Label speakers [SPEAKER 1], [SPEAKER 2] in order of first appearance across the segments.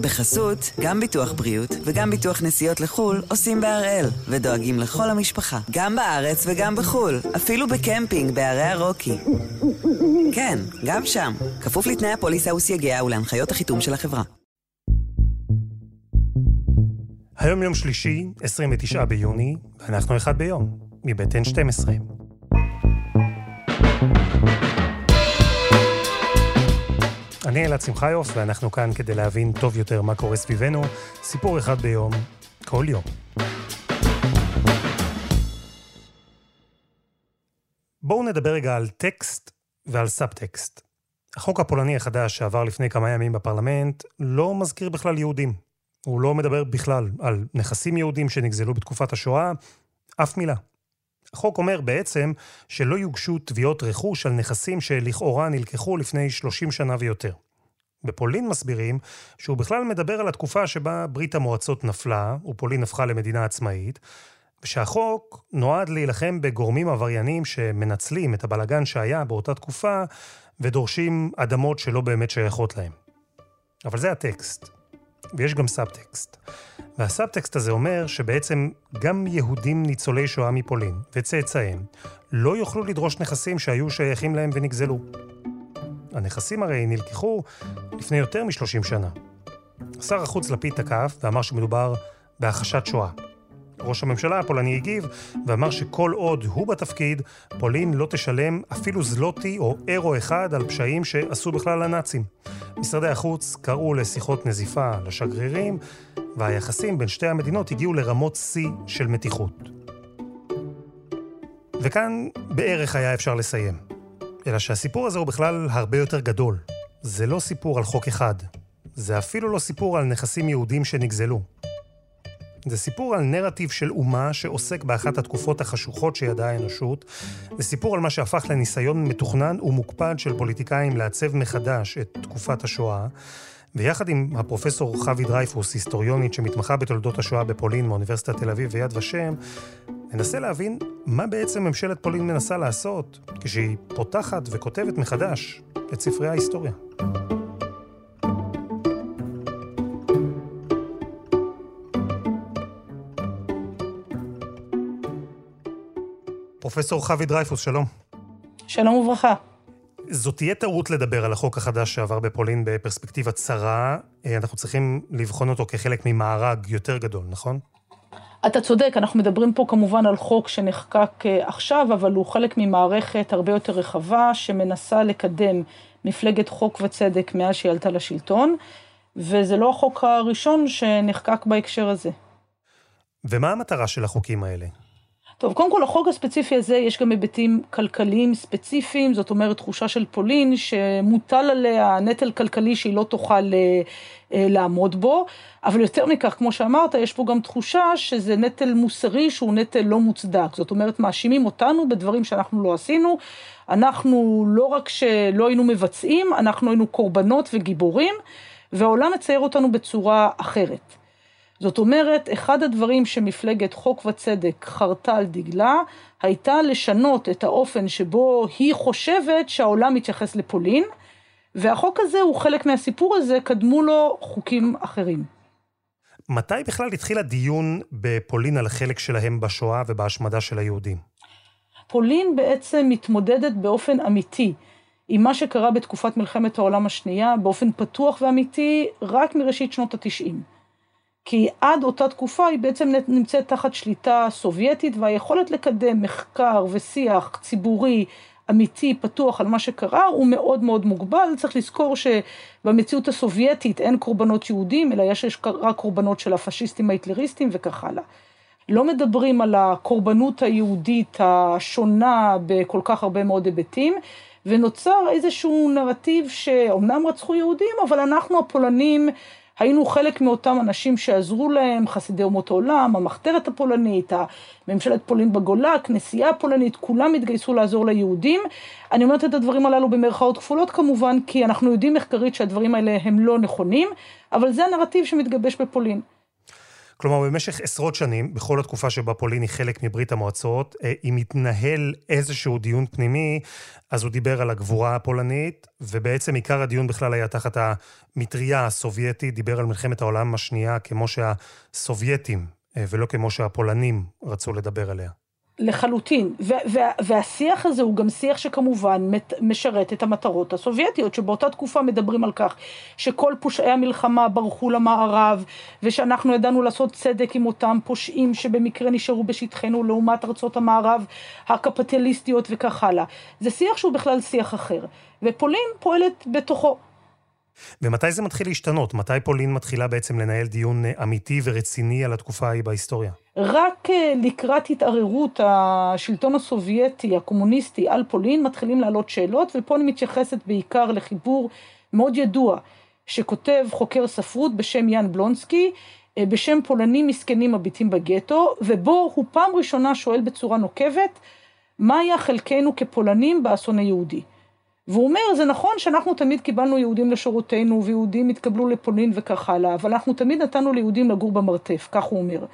[SPEAKER 1] בחסות, גם ביטוח בריאות וגם ביטוח נסיעות לחו"ל עושים בהראל, ודואגים לכל המשפחה, גם בארץ וגם בחו"ל, אפילו בקמפינג בערי הרוקי. כן, גם שם, כפוף לתנאי הפוליסה וסייגיה ולהנחיות החיתום של החברה.
[SPEAKER 2] היום יום שלישי, 29 ביוני, ואנחנו אחד ביום, מבית N12. אני אלעד שמחיוף, ואנחנו כאן כדי להבין טוב יותר מה קורה סביבנו, סיפור אחד ביום, כל יום. בואו נדבר רגע על טקסט ועל סאבטקסט. החוק הפולני החדש שעבר לפני כמה ימים בפרלמנט לא מזכיר בכלל יהודים. הוא לא מדבר בכלל על נכסים יהודים שנגזלו בתקופת השואה, אף מילה. החוק אומר בעצם שלא יוגשו תביעות רכוש על נכסים שלכאורה נלקחו לפני 30 שנה ויותר. בפולין מסבירים שהוא בכלל מדבר על התקופה שבה ברית המועצות נפלה, ופולין הפכה למדינה עצמאית, ושהחוק נועד להילחם בגורמים עבריינים שמנצלים את הבלגן שהיה באותה תקופה ודורשים אדמות שלא באמת שייכות להם. אבל זה הטקסט. ויש גם סאבטקסט. והסאבטקסט הזה אומר שבעצם גם יהודים ניצולי שואה מפולין וצאצאיהם לא יוכלו לדרוש נכסים שהיו שייכים להם ונגזלו. הנכסים הרי נלקחו לפני יותר מ-30 שנה. שר החוץ לפיד תקף ואמר שמדובר בהכחשת שואה. ראש הממשלה הפולני הגיב ואמר שכל עוד הוא בתפקיד, פולין לא תשלם אפילו זלוטי או אירו אחד על פשעים שעשו בכלל הנאצים. משרדי החוץ קראו לשיחות נזיפה לשגרירים, והיחסים בין שתי המדינות הגיעו לרמות שיא של מתיחות. וכאן בערך היה אפשר לסיים. אלא שהסיפור הזה הוא בכלל הרבה יותר גדול. זה לא סיפור על חוק אחד. זה אפילו לא סיפור על נכסים יהודים שנגזלו. זה סיפור על נרטיב של אומה שעוסק באחת התקופות החשוכות שידעה האנושות. זה סיפור על מה שהפך לניסיון מתוכנן ומוקפד של פוליטיקאים לעצב מחדש את תקופת השואה. ויחד עם הפרופסור חוי דרייפוס, היסטוריונית שמתמחה בתולדות השואה בפולין מאוניברסיטת תל אביב ויד ושם, ננסה להבין מה בעצם ממשלת פולין מנסה לעשות כשהיא פותחת וכותבת מחדש את ספרי ההיסטוריה. פרופסור חוי דרייפוס, שלום.
[SPEAKER 3] שלום וברכה.
[SPEAKER 2] זו תהיה טעות לדבר על החוק החדש שעבר בפולין בפרספקטיבה צרה. אה, אנחנו צריכים לבחון אותו כחלק ממארג יותר גדול, נכון?
[SPEAKER 3] אתה צודק, אנחנו מדברים פה כמובן על חוק שנחקק אה, עכשיו, אבל הוא חלק ממערכת הרבה יותר רחבה שמנסה לקדם מפלגת חוק וצדק מאז שהיא עלתה לשלטון, וזה לא החוק הראשון שנחקק בהקשר הזה.
[SPEAKER 2] ומה המטרה של החוקים האלה?
[SPEAKER 3] טוב, קודם כל, החוק הספציפי הזה, יש גם היבטים כלכליים ספציפיים, זאת אומרת, תחושה של פולין שמוטל עליה נטל כלכלי שהיא לא תוכל אה, אה, לעמוד בו, אבל יותר מכך, כמו שאמרת, יש פה גם תחושה שזה נטל מוסרי שהוא נטל לא מוצדק. זאת אומרת, מאשימים אותנו בדברים שאנחנו לא עשינו. אנחנו לא רק שלא היינו מבצעים, אנחנו היינו קורבנות וגיבורים, והעולם מצייר אותנו בצורה אחרת. זאת אומרת, אחד הדברים שמפלגת חוק וצדק חרתה על דגלה, הייתה לשנות את האופן שבו היא חושבת שהעולם מתייחס לפולין, והחוק הזה הוא חלק מהסיפור הזה, קדמו לו חוקים אחרים.
[SPEAKER 2] מתי בכלל התחיל הדיון בפולין על החלק שלהם בשואה ובהשמדה של היהודים?
[SPEAKER 3] פולין בעצם מתמודדת באופן אמיתי עם מה שקרה בתקופת מלחמת העולם השנייה, באופן פתוח ואמיתי, רק מראשית שנות התשעים. כי עד אותה תקופה היא בעצם נמצאת תחת שליטה סובייטית, והיכולת לקדם מחקר ושיח ציבורי אמיתי, פתוח על מה שקרה, הוא מאוד מאוד מוגבל. צריך לזכור שבמציאות הסובייטית אין קורבנות יהודים, אלא יש רק קורבנות של הפשיסטים ההיטלריסטים וכך הלאה. לא מדברים על הקורבנות היהודית השונה בכל כך הרבה מאוד היבטים, ונוצר איזשהו נרטיב שאומנם רצחו יהודים, אבל אנחנו הפולנים היינו חלק מאותם אנשים שעזרו להם, חסידי אומות העולם, המחתרת הפולנית, ממשלת פולין בגולה, הכנסייה הפולנית, כולם התגייסו לעזור ליהודים. אני אומרת את הדברים הללו במרכאות כפולות כמובן, כי אנחנו יודעים מחקרית שהדברים האלה הם לא נכונים, אבל זה הנרטיב שמתגבש בפולין.
[SPEAKER 2] כלומר, במשך עשרות שנים, בכל התקופה שבה פולין היא חלק מברית המועצות, אה, אם התנהל איזשהו דיון פנימי, אז הוא דיבר על הגבורה הפולנית, ובעצם עיקר הדיון בכלל היה תחת המטריה הסובייטית, דיבר על מלחמת העולם השנייה כמו שהסובייטים, אה, ולא כמו שהפולנים רצו לדבר עליה.
[SPEAKER 3] לחלוטין, והשיח הזה הוא גם שיח שכמובן משרת את המטרות הסובייטיות, שבאותה תקופה מדברים על כך שכל פושעי המלחמה ברחו למערב, ושאנחנו ידענו לעשות צדק עם אותם פושעים שבמקרה נשארו בשטחנו לעומת ארצות המערב הקפיטליסטיות וכך הלאה. זה שיח שהוא בכלל שיח אחר, ופולין פועלת בתוכו.
[SPEAKER 2] ומתי זה מתחיל להשתנות? מתי פולין מתחילה בעצם לנהל דיון אמיתי ורציני על התקופה ההיא בהיסטוריה?
[SPEAKER 3] רק אה, לקראת התערערות השלטון הסובייטי, הקומוניסטי, על פולין, מתחילים לעלות שאלות, ופה אני מתייחסת בעיקר לחיבור מאוד ידוע, שכותב חוקר ספרות בשם יאן בלונסקי, אה, בשם פולנים מסכנים מביטים בגטו, ובו הוא פעם ראשונה שואל בצורה נוקבת, מה היה חלקנו כפולנים באסון היהודי? והוא אומר, זה נכון שאנחנו תמיד קיבלנו יהודים לשורותינו, ויהודים התקבלו לפולין וכך הלאה, אבל אנחנו תמיד נתנו ליהודים לגור במרתף, כך הוא אומר.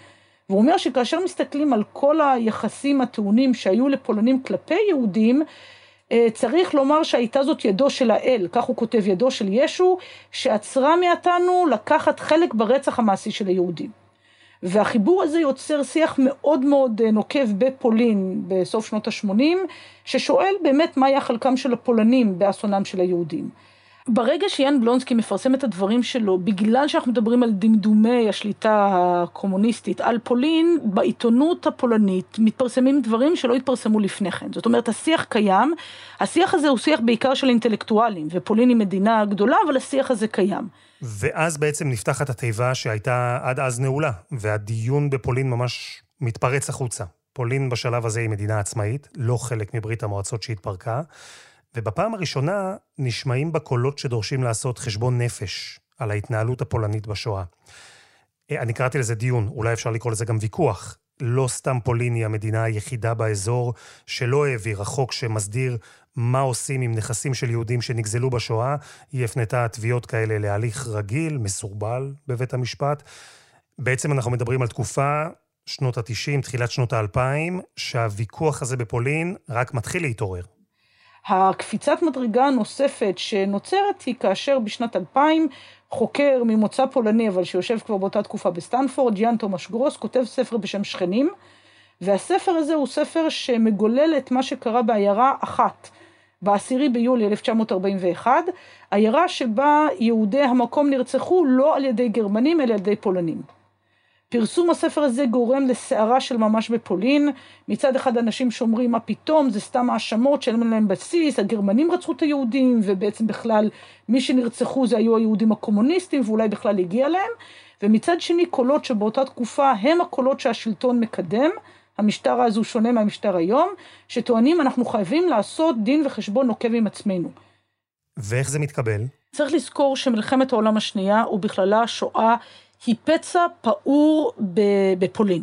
[SPEAKER 3] והוא אומר שכאשר מסתכלים על כל היחסים הטעונים שהיו לפולנים כלפי יהודים, אה, צריך לומר שהייתה זאת ידו של האל, כך הוא כותב, ידו של ישו, שעצרה מאתנו לקחת חלק ברצח המעשי של היהודים. והחיבור הזה יוצר שיח מאוד מאוד אה, נוקב בפולין בסוף שנות ה-80, ששואל באמת מה היה חלקם של הפולנים באסונם של היהודים. ברגע שיאן בלונסקי מפרסם את הדברים שלו, בגלל שאנחנו מדברים על דמדומי השליטה הקומוניסטית על פולין, בעיתונות הפולנית מתפרסמים דברים שלא התפרסמו לפני כן. זאת אומרת, השיח קיים, השיח הזה הוא שיח בעיקר של אינטלקטואלים, ופולין היא מדינה גדולה, אבל השיח הזה קיים.
[SPEAKER 2] ואז בעצם נפתחת התיבה שהייתה עד אז נעולה, והדיון בפולין ממש מתפרץ החוצה. פולין בשלב הזה היא מדינה עצמאית, לא חלק מברית המועצות שהתפרקה. ובפעם הראשונה נשמעים בה קולות שדורשים לעשות חשבון נפש על ההתנהלות הפולנית בשואה. אה, אני קראתי לזה דיון, אולי אפשר לקרוא לזה גם ויכוח. לא סתם פולין היא המדינה היחידה באזור שלא העבירה חוק שמסדיר מה עושים עם נכסים של יהודים שנגזלו בשואה. היא הפנתה תביעות כאלה להליך רגיל, מסורבל, בבית המשפט. בעצם אנחנו מדברים על תקופה, שנות ה-90, תחילת שנות ה-2000, שהוויכוח הזה בפולין רק מתחיל להתעורר.
[SPEAKER 3] הקפיצת מדרגה הנוספת שנוצרת היא כאשר בשנת 2000 חוקר ממוצא פולני אבל שיושב כבר באותה תקופה בסטנפורד, יאן תומש גרוס, כותב ספר בשם שכנים והספר הזה הוא ספר שמגולל את מה שקרה בעיירה אחת בעשירי ביולי 1941, עיירה שבה יהודי המקום נרצחו לא על ידי גרמנים אלא על ידי פולנים. פרסום הספר הזה גורם לסערה של ממש בפולין. מצד אחד אנשים שאומרים מה פתאום, זה סתם האשמות שאין להם בסיס, הגרמנים רצחו את היהודים, ובעצם בכלל מי שנרצחו זה היו היהודים הקומוניסטים, ואולי בכלל הגיע להם. ומצד שני קולות שבאותה תקופה הם הקולות שהשלטון מקדם. המשטר הזו שונה מהמשטר היום, שטוענים אנחנו חייבים לעשות דין וחשבון נוקב עם עצמנו.
[SPEAKER 2] ואיך זה מתקבל?
[SPEAKER 3] צריך לזכור שמלחמת העולם השנייה, ובכללה השואה, היא פצע פעור בפולין.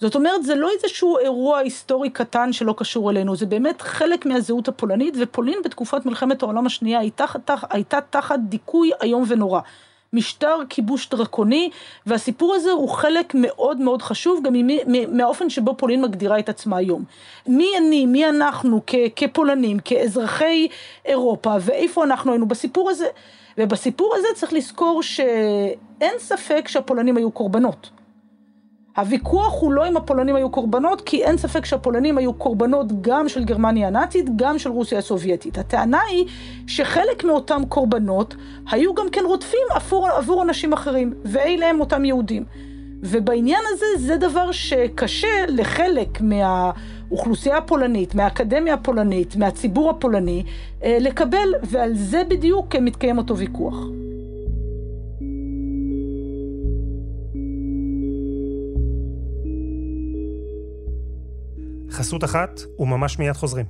[SPEAKER 3] זאת אומרת, זה לא איזשהו אירוע היסטורי קטן שלא קשור אלינו, זה באמת חלק מהזהות הפולנית, ופולין בתקופת מלחמת העולם השנייה הייתה, הייתה תחת דיכוי איום ונורא. משטר כיבוש דרקוני, והסיפור הזה הוא חלק מאוד מאוד חשוב גם מהאופן שבו פולין מגדירה את עצמה היום. מי אני, מי אנחנו כ, כפולנים, כאזרחי אירופה, ואיפה אנחנו היינו בסיפור הזה. ובסיפור הזה צריך לזכור שאין ספק שהפולנים היו קורבנות. הוויכוח הוא לא אם הפולנים היו קורבנות, כי אין ספק שהפולנים היו קורבנות גם של גרמניה הנאצית, גם של רוסיה הסובייטית. הטענה היא שחלק מאותם קורבנות היו גם כן רודפים עבור, עבור אנשים אחרים, ואלה הם אותם יהודים. ובעניין הזה זה דבר שקשה לחלק מהאוכלוסייה הפולנית, מהאקדמיה הפולנית, מהציבור הפולני, אה, לקבל, ועל זה בדיוק מתקיים אותו ויכוח.
[SPEAKER 2] חסות אחת, וממש מיד חוזרים.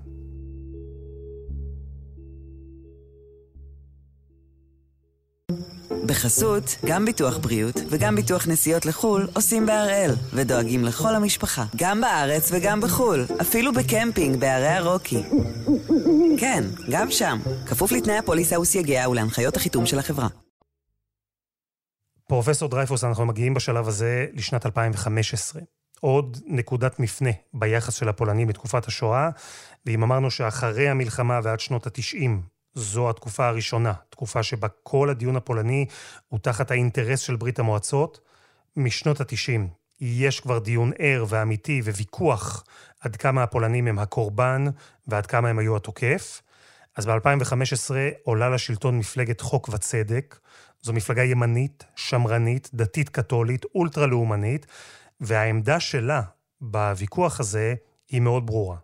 [SPEAKER 1] בחסות, גם ביטוח בריאות וגם ביטוח נסיעות לחו"ל עושים בהראל, ודואגים לכל המשפחה, גם בארץ וגם בחו"ל, אפילו בקמפינג בערי הרוקי. כן, גם שם, כפוף לתנאי הפוליסה וסייגיה ולהנחיות החיתום של החברה.
[SPEAKER 2] פרופסור דרייפוס, אנחנו מגיעים בשלב הזה לשנת 2015. עוד נקודת מפנה ביחס של הפולנים בתקופת השואה, ואם אמרנו שאחרי המלחמה ועד שנות ה-90 זו התקופה הראשונה, תקופה שבה כל הדיון הפולני הוא תחת האינטרס של ברית המועצות, משנות ה-90 יש כבר דיון ער ואמיתי וויכוח עד כמה הפולנים הם הקורבן ועד כמה הם היו התוקף. אז ב-2015 עולה לשלטון מפלגת חוק וצדק. זו מפלגה ימנית, שמרנית, דתית-קתולית, אולטרה-לאומנית, והעמדה שלה בוויכוח הזה היא מאוד ברורה.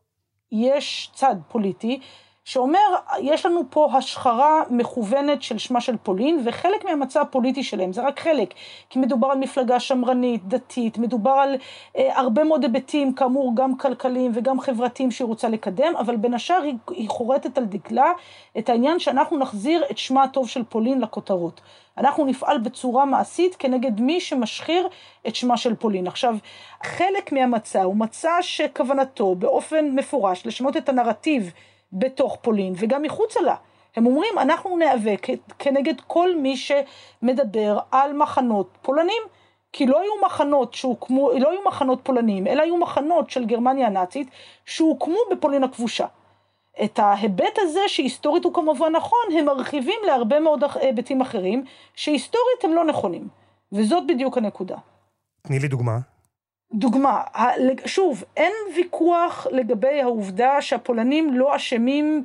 [SPEAKER 3] יש צד פוליטי שאומר, יש לנו פה השחרה מכוונת של שמה של פולין, וחלק מהמצע הפוליטי שלהם, זה רק חלק, כי מדובר על מפלגה שמרנית, דתית, מדובר על אה, הרבה מאוד היבטים, כאמור, גם כלכליים וגם חברתיים שהיא רוצה לקדם, אבל בין השאר היא, היא חורטת על דגלה את העניין שאנחנו נחזיר את שמה הטוב של פולין לכותרות. אנחנו נפעל בצורה מעשית כנגד מי שמשחיר את שמה של פולין. עכשיו, חלק מהמצע הוא מצע שכוונתו באופן מפורש לשנות את הנרטיב בתוך פולין וגם מחוצה לה. הם אומרים, אנחנו ניאבק כנגד כל מי שמדבר על מחנות פולנים. כי לא היו מחנות שהוקמו, לא היו מחנות פולנים, אלא היו מחנות של גרמניה הנאצית שהוקמו בפולין הכבושה. את ההיבט הזה, שהיסטורית הוא כמובן נכון, הם מרחיבים להרבה מאוד היבטים אחרים, שהיסטורית הם לא נכונים. וזאת בדיוק הנקודה.
[SPEAKER 2] תני לי דוגמה.
[SPEAKER 3] דוגמה, שוב, אין ויכוח לגבי העובדה שהפולנים לא אשמים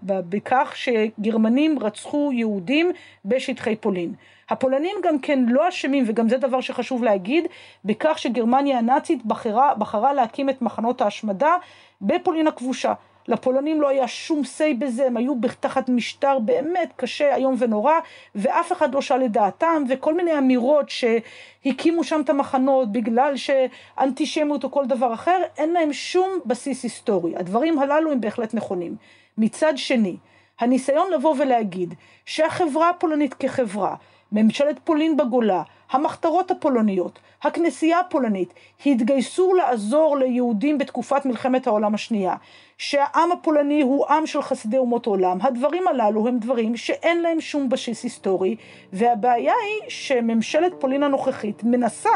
[SPEAKER 3] בכך שגרמנים רצחו יהודים בשטחי פולין. הפולנים גם כן לא אשמים, וגם זה דבר שחשוב להגיד, בכך שגרמניה הנאצית בחרה, בחרה להקים את מחנות ההשמדה בפולין הכבושה. לפולנים לא היה שום say בזה, הם היו תחת משטר באמת קשה, איום ונורא, ואף אחד לא שאל את דעתם, וכל מיני אמירות שהקימו שם את המחנות בגלל שאנטישמיות או כל דבר אחר, אין להם שום בסיס היסטורי. הדברים הללו הם בהחלט נכונים. מצד שני, הניסיון לבוא ולהגיד שהחברה הפולנית כחברה, ממשלת פולין בגולה, המחתרות הפולניות, הכנסייה הפולנית, התגייסו לעזור ליהודים בתקופת מלחמת העולם השנייה, שהעם הפולני הוא עם של חסידי אומות עולם, הדברים הללו הם דברים שאין להם שום בסיס היסטורי, והבעיה היא שממשלת פולין הנוכחית מנסה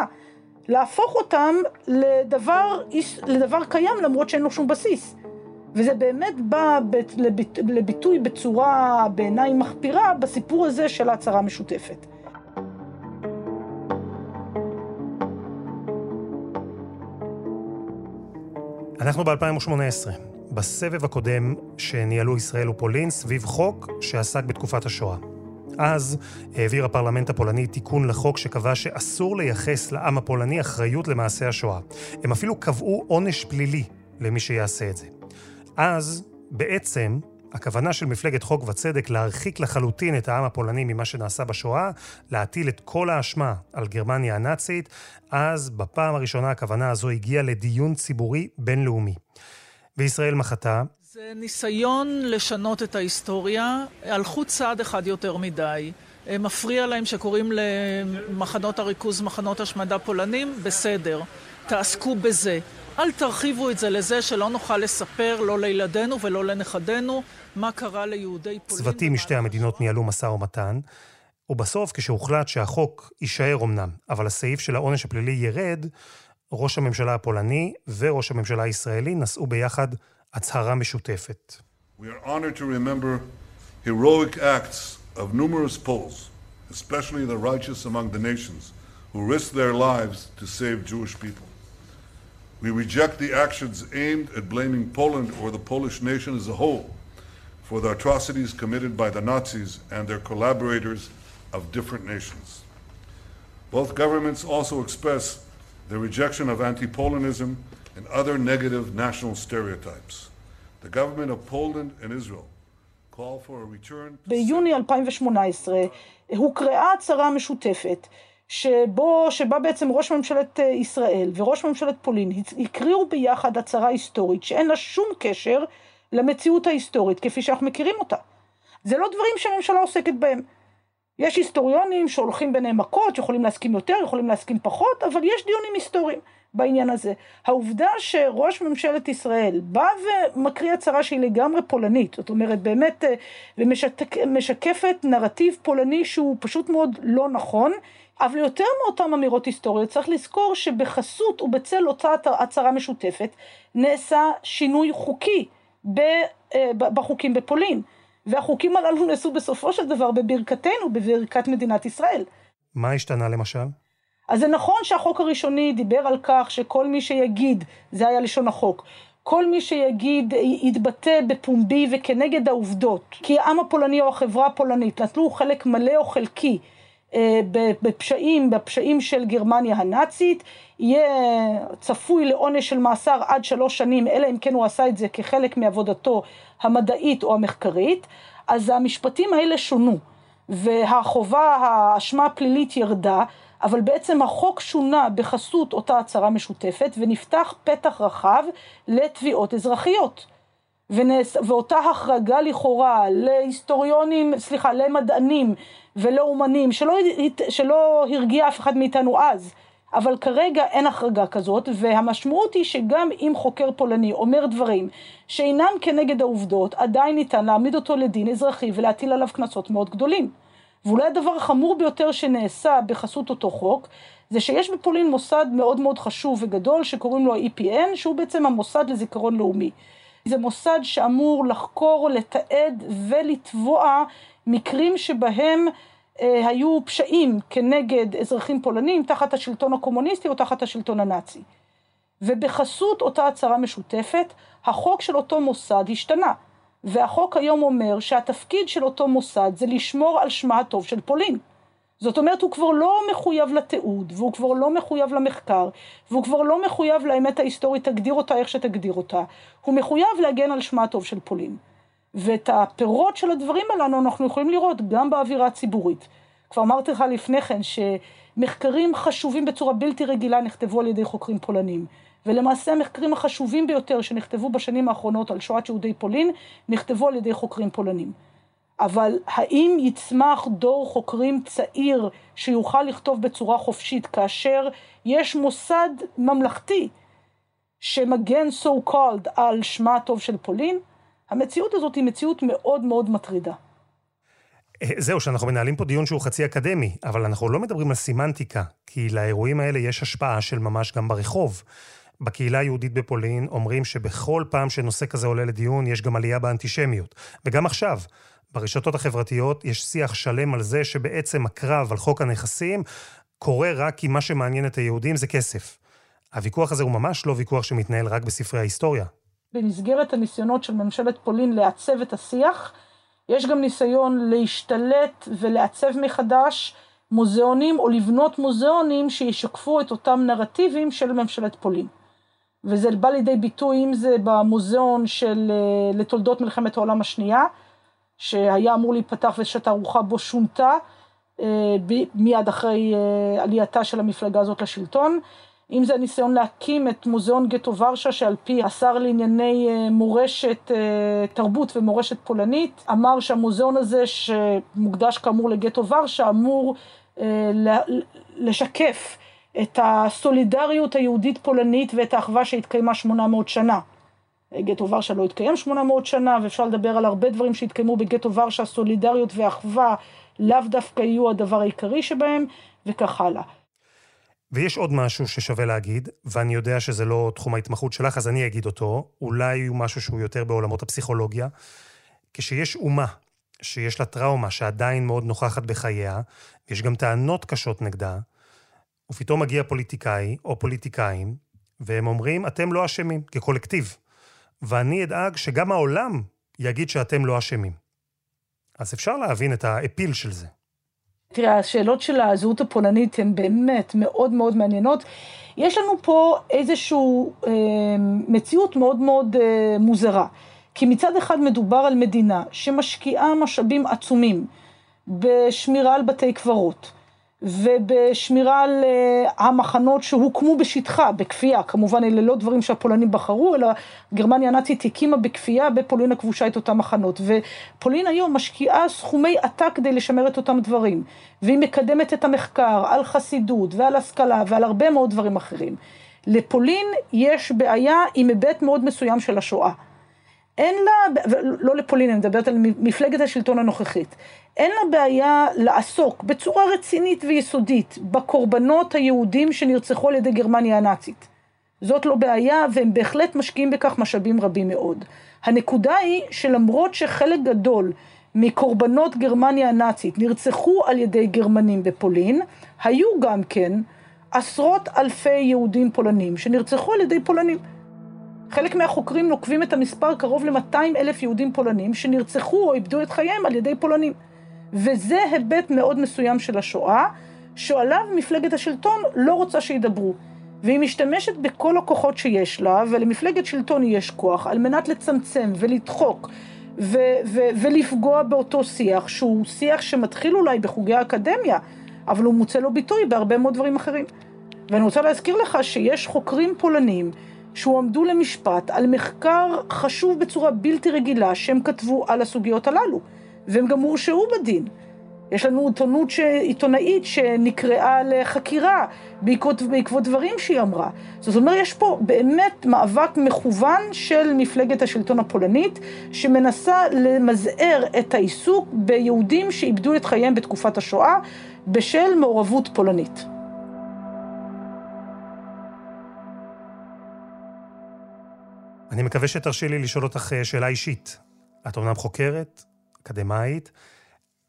[SPEAKER 3] להפוך אותם לדבר, לדבר קיים למרות שאין לו שום בסיס. וזה באמת בא לביטוי בצורה בעיניי מחפירה בסיפור הזה של ההצהרה המשותפת.
[SPEAKER 2] אנחנו ב-2018, בסבב הקודם שניהלו ישראל ופולין סביב חוק שעסק בתקופת השואה. אז העביר הפרלמנט הפולני תיקון לחוק שקבע שאסור לייחס לעם הפולני אחריות למעשי השואה. הם אפילו קבעו עונש פלילי למי שיעשה את זה. אז בעצם הכוונה של מפלגת חוק וצדק להרחיק לחלוטין את העם הפולני ממה שנעשה בשואה, להטיל את כל האשמה על גרמניה הנאצית, אז בפעם הראשונה הכוונה הזו הגיעה לדיון ציבורי בינלאומי. וישראל מחתה.
[SPEAKER 4] זה ניסיון לשנות את ההיסטוריה, הלכו צעד אחד יותר מדי. מפריע להם שקוראים למחנות הריכוז מחנות השמדה פולנים, בסדר, תעסקו בזה. אל תרחיבו את זה לזה שלא נוכל לספר לא לילדינו ולא לנכדינו מה קרה ליהודי פולין.
[SPEAKER 2] צוותים משתי המדינות ניהלו משא ומתן, ובסוף כשהוחלט שהחוק יישאר אמנם, אבל הסעיף של העונש הפלילי ירד, ראש הממשלה הפולני וראש הממשלה הישראלי נשאו ביחד הצהרה משותפת. We are honored to remember heroic acts of numerous Poles, especially the righteous among the nations, who risked their lives to save Jewish people. We reject the actions aimed at blaming Poland or the Polish nation as a whole for the atrocities committed by the Nazis and their collaborators of different nations. Both governments also express their rejection of anti-Polonism and other negative national stereotypes. The government of Poland and Israel call for a return...
[SPEAKER 3] ביוני 2018 הוקראה הצהרה משותפת שבו, שבה בעצם ראש ממשלת אה, ישראל וראש ממשלת פולין הקריאו ביחד הצהרה היסטורית שאין לה שום קשר למציאות ההיסטורית כפי שאנחנו מכירים אותה. זה לא דברים שהממשלה עוסקת בהם. יש היסטוריונים שהולכים ביניהם מכות, יכולים להסכים יותר, יכולים להסכים פחות, אבל יש דיונים היסטוריים בעניין הזה. העובדה שראש ממשלת ישראל בא ומקריא הצהרה שהיא לגמרי פולנית, זאת אומרת באמת, אה, ומשקפת נרטיב פולני שהוא פשוט מאוד לא נכון, אבל יותר מאותן אמירות היסטוריות צריך לזכור שבחסות ובצל אותה הצהרה משותפת נעשה שינוי חוקי אה, בחוקים בפולין. והחוקים הללו נעשו בסופו של דבר בברכתנו, בברכת מדינת ישראל.
[SPEAKER 2] מה השתנה למשל?
[SPEAKER 3] אז זה נכון שהחוק הראשוני דיבר על כך שכל מי שיגיד, זה היה לשון החוק, כל מי שיגיד, יתבטא בפומבי וכנגד העובדות, כי העם הפולני או החברה הפולנית נטלו חלק מלא או חלקי אה, בפשעים, בפשעים של גרמניה הנאצית, יהיה צפוי לעונש של מאסר עד שלוש שנים, אלא אם כן הוא עשה את זה כחלק מעבודתו המדעית או המחקרית, אז המשפטים האלה שונו, והחובה, האשמה הפלילית ירדה, אבל בעצם החוק שונה בחסות אותה הצהרה משותפת, ונפתח פתח רחב לתביעות אזרחיות. ונס... ואותה החרגה לכאורה להיסטוריונים, סליחה, למדענים ולאומנים, שלא, שלא הרגיע אף אחד מאיתנו אז, אבל כרגע אין החרגה כזאת, והמשמעות היא שגם אם חוקר פולני אומר דברים שאינם כנגד העובדות, עדיין ניתן להעמיד אותו לדין אזרחי ולהטיל עליו קנסות מאוד גדולים. ואולי הדבר החמור ביותר שנעשה בחסות אותו חוק, זה שיש בפולין מוסד מאוד מאוד חשוב וגדול שקוראים לו ה-EPN, שהוא בעצם המוסד לזיכרון לאומי. זה מוסד שאמור לחקור, לתעד ולתבוע מקרים שבהם אה, היו פשעים כנגד אזרחים פולנים תחת השלטון הקומוניסטי או תחת השלטון הנאצי. ובחסות אותה הצהרה משותפת, החוק של אותו מוסד השתנה. והחוק היום אומר שהתפקיד של אותו מוסד זה לשמור על שמה הטוב של פולין. זאת אומרת, הוא כבר לא מחויב לתיעוד, והוא כבר לא מחויב למחקר, והוא כבר לא מחויב לאמת ההיסטורית, תגדיר אותה איך שתגדיר אותה. הוא מחויב להגן על שמה הטוב של פולין. ואת הפירות של הדברים הללו אנחנו יכולים לראות גם באווירה הציבורית. כבר אמרתי לך לפני כן שמחקרים חשובים בצורה בלתי רגילה נכתבו על ידי חוקרים פולנים. ולמעשה המחקרים החשובים ביותר שנכתבו בשנים האחרונות על שואת יהודי פולין, נכתבו על ידי חוקרים פולנים. אבל האם יצמח דור חוקרים צעיר שיוכל לכתוב בצורה חופשית כאשר יש מוסד ממלכתי שמגן so called על שמה הטוב של פולין? המציאות הזאת היא מציאות מאוד מאוד מטרידה.
[SPEAKER 2] אה, זהו, שאנחנו מנהלים פה דיון שהוא חצי אקדמי, אבל אנחנו לא מדברים על סימנטיקה, כי לאירועים האלה יש השפעה של ממש גם ברחוב. בקהילה היהודית בפולין אומרים שבכל פעם שנושא כזה עולה לדיון, יש גם עלייה באנטישמיות. וגם עכשיו, ברשתות החברתיות יש שיח שלם על זה שבעצם הקרב על חוק הנכסים קורה רק כי מה שמעניין את היהודים זה כסף. הוויכוח הזה הוא ממש לא ויכוח שמתנהל רק בספרי ההיסטוריה.
[SPEAKER 3] במסגרת הניסיונות של ממשלת פולין לעצב את השיח, יש גם ניסיון להשתלט ולעצב מחדש מוזיאונים או לבנות מוזיאונים שישקפו את אותם נרטיבים של ממשלת פולין. וזה בא לידי ביטוי אם זה במוזיאון של אה, לתולדות מלחמת העולם השנייה, שהיה אמור להיפתח ושהתערוכה בו שונתה אה, מיד אחרי אה, עלייתה של המפלגה הזאת לשלטון. אם זה הניסיון להקים את מוזיאון גטו ורשה, שעל פי השר לענייני מורשת, תרבות ומורשת פולנית, אמר שהמוזיאון הזה, שמוקדש כאמור לגטו ורשה, אמור לשקף את הסולידריות היהודית פולנית ואת האחווה שהתקיימה 800 שנה. גטו ורשה לא התקיים 800 שנה, ואפשר לדבר על הרבה דברים שהתקיימו בגטו ורשה, סולידריות ואחווה לאו דווקא יהיו הדבר העיקרי שבהם, וכך הלאה.
[SPEAKER 2] ויש עוד משהו ששווה להגיד, ואני יודע שזה לא תחום ההתמחות שלך, אז אני אגיד אותו. אולי הוא משהו שהוא יותר בעולמות הפסיכולוגיה. כשיש אומה שיש לה טראומה שעדיין מאוד נוכחת בחייה, יש גם טענות קשות נגדה, ופתאום מגיע פוליטיקאי או פוליטיקאים, והם אומרים, אתם לא אשמים, כקולקטיב. ואני אדאג שגם העולם יגיד שאתם לא אשמים. אז אפשר להבין את האפיל של זה.
[SPEAKER 3] תראה, השאלות של הזהות הפולנית הן באמת מאוד מאוד מעניינות. יש לנו פה איזושהי אה, מציאות מאוד מאוד אה, מוזרה. כי מצד אחד מדובר על מדינה שמשקיעה משאבים עצומים בשמירה על בתי קברות, ובשמירה על אה, המחנות שהוקמו בשטחה, בכפייה. כמובן, אלה לא דברים שהפולנים בחרו, אלא גרמניה הנאצית הקימה בכפייה בפולין הכבושה את אותם מחנות. ופולין היום משקיעה סכומי עתק כדי לשמר את אותם דברים. והיא מקדמת את המחקר על חסידות ועל השכלה ועל הרבה מאוד דברים אחרים. לפולין יש בעיה עם היבט מאוד מסוים של השואה. אין לה, לא לפולין, אני מדברת על מפלגת השלטון הנוכחית, אין לה בעיה לעסוק בצורה רצינית ויסודית בקורבנות היהודים שנרצחו על ידי גרמניה הנאצית. זאת לא בעיה, והם בהחלט משקיעים בכך משאבים רבים מאוד. הנקודה היא שלמרות שחלק גדול מקורבנות גרמניה הנאצית נרצחו על ידי גרמנים בפולין, היו גם כן עשרות אלפי יהודים פולנים שנרצחו על ידי פולנים. חלק מהחוקרים נוקבים את המספר קרוב ל-200 אלף יהודים פולנים שנרצחו או איבדו את חייהם על ידי פולנים. וזה היבט מאוד מסוים של השואה, שעליו מפלגת השלטון לא רוצה שידברו. והיא משתמשת בכל הכוחות שיש לה, ולמפלגת שלטון יש כוח, על מנת לצמצם ולדחוק ו- ו- ולפגוע באותו שיח, שהוא שיח שמתחיל אולי בחוגי האקדמיה, אבל הוא מוצא לו ביטוי בהרבה מאוד דברים אחרים. ואני רוצה להזכיר לך שיש חוקרים פולנים שהועמדו למשפט על מחקר חשוב בצורה בלתי רגילה שהם כתבו על הסוגיות הללו, והם גם הורשעו בדין. יש לנו עיתונות ש... עיתונאית שנקראה לחקירה בעקבות, בעקבות דברים שהיא אמרה. זאת אומרת, יש פה באמת מאבק מכוון של מפלגת השלטון הפולנית, שמנסה למזער את העיסוק ביהודים שאיבדו את חייהם בתקופת השואה בשל מעורבות פולנית.
[SPEAKER 2] אני מקווה שתרשי לי לשאול אותך אה, שאלה אישית. את אומנם חוקרת, אקדמאית,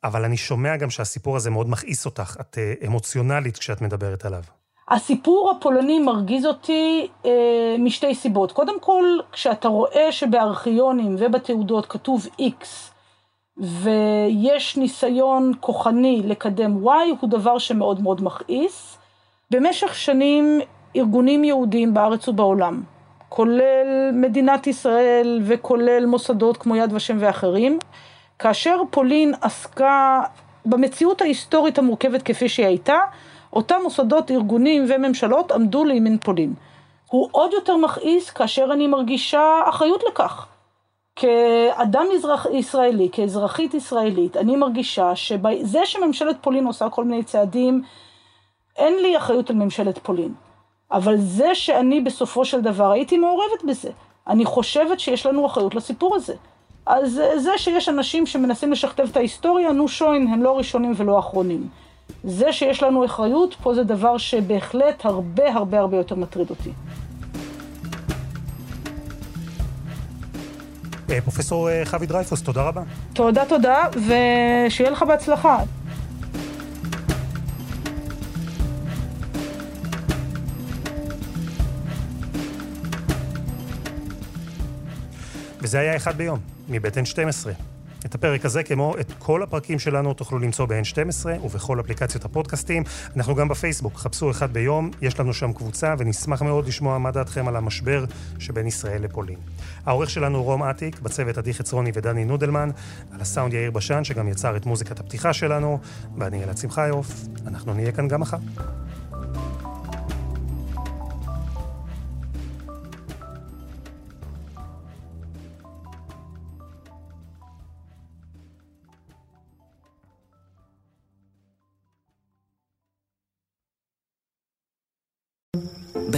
[SPEAKER 2] אבל אני שומע גם שהסיפור הזה מאוד מכעיס אותך. את אה, אמוציונלית כשאת מדברת עליו.
[SPEAKER 3] הסיפור הפולני מרגיז אותי אה, משתי סיבות. קודם כל, כשאתה רואה שבארכיונים ובתעודות כתוב X, ויש ניסיון כוחני לקדם Y, הוא דבר שמאוד מאוד מכעיס. במשך שנים ארגונים יהודיים בארץ ובעולם, כולל מדינת ישראל וכולל מוסדות כמו יד ושם ואחרים, כאשר פולין עסקה במציאות ההיסטורית המורכבת כפי שהיא הייתה, אותם מוסדות, ארגונים וממשלות עמדו לימין פולין. הוא עוד יותר מכעיס כאשר אני מרגישה אחריות לכך. כאדם אזרח, ישראלי, כאזרחית ישראלית, אני מרגישה שזה שממשלת פולין עושה כל מיני צעדים, אין לי אחריות על ממשלת פולין. אבל זה שאני בסופו של דבר הייתי מעורבת בזה. אני חושבת שיש לנו אחריות לסיפור הזה. אז זה שיש אנשים שמנסים לשכתב את ההיסטוריה, נו שוין, הם לא ראשונים ולא אחרונים. זה שיש לנו אחריות, פה זה דבר שבהחלט הרבה הרבה הרבה יותר מטריד אותי.
[SPEAKER 2] אה, פרופסור אה, חבי דרייפוס, תודה רבה.
[SPEAKER 3] תודה, תודה, ושיהיה לך בהצלחה.
[SPEAKER 2] וזה היה אחד ביום, מבית N12. את הפרק הזה, כמו את כל הפרקים שלנו, תוכלו למצוא ב-N12 ובכל אפליקציות הפודקאסטים. אנחנו גם בפייסבוק, חפשו אחד ביום, יש לנו שם קבוצה, ונשמח מאוד לשמוע מה דעתכם על המשבר שבין ישראל לפולין. העורך שלנו רום אטיק, בצוות עדי חצרוני ודני נודלמן, על הסאונד יאיר בשן, שגם יצר את מוזיקת הפתיחה שלנו, ואני אלעד שמחיוף, אנחנו נהיה כאן גם מחר.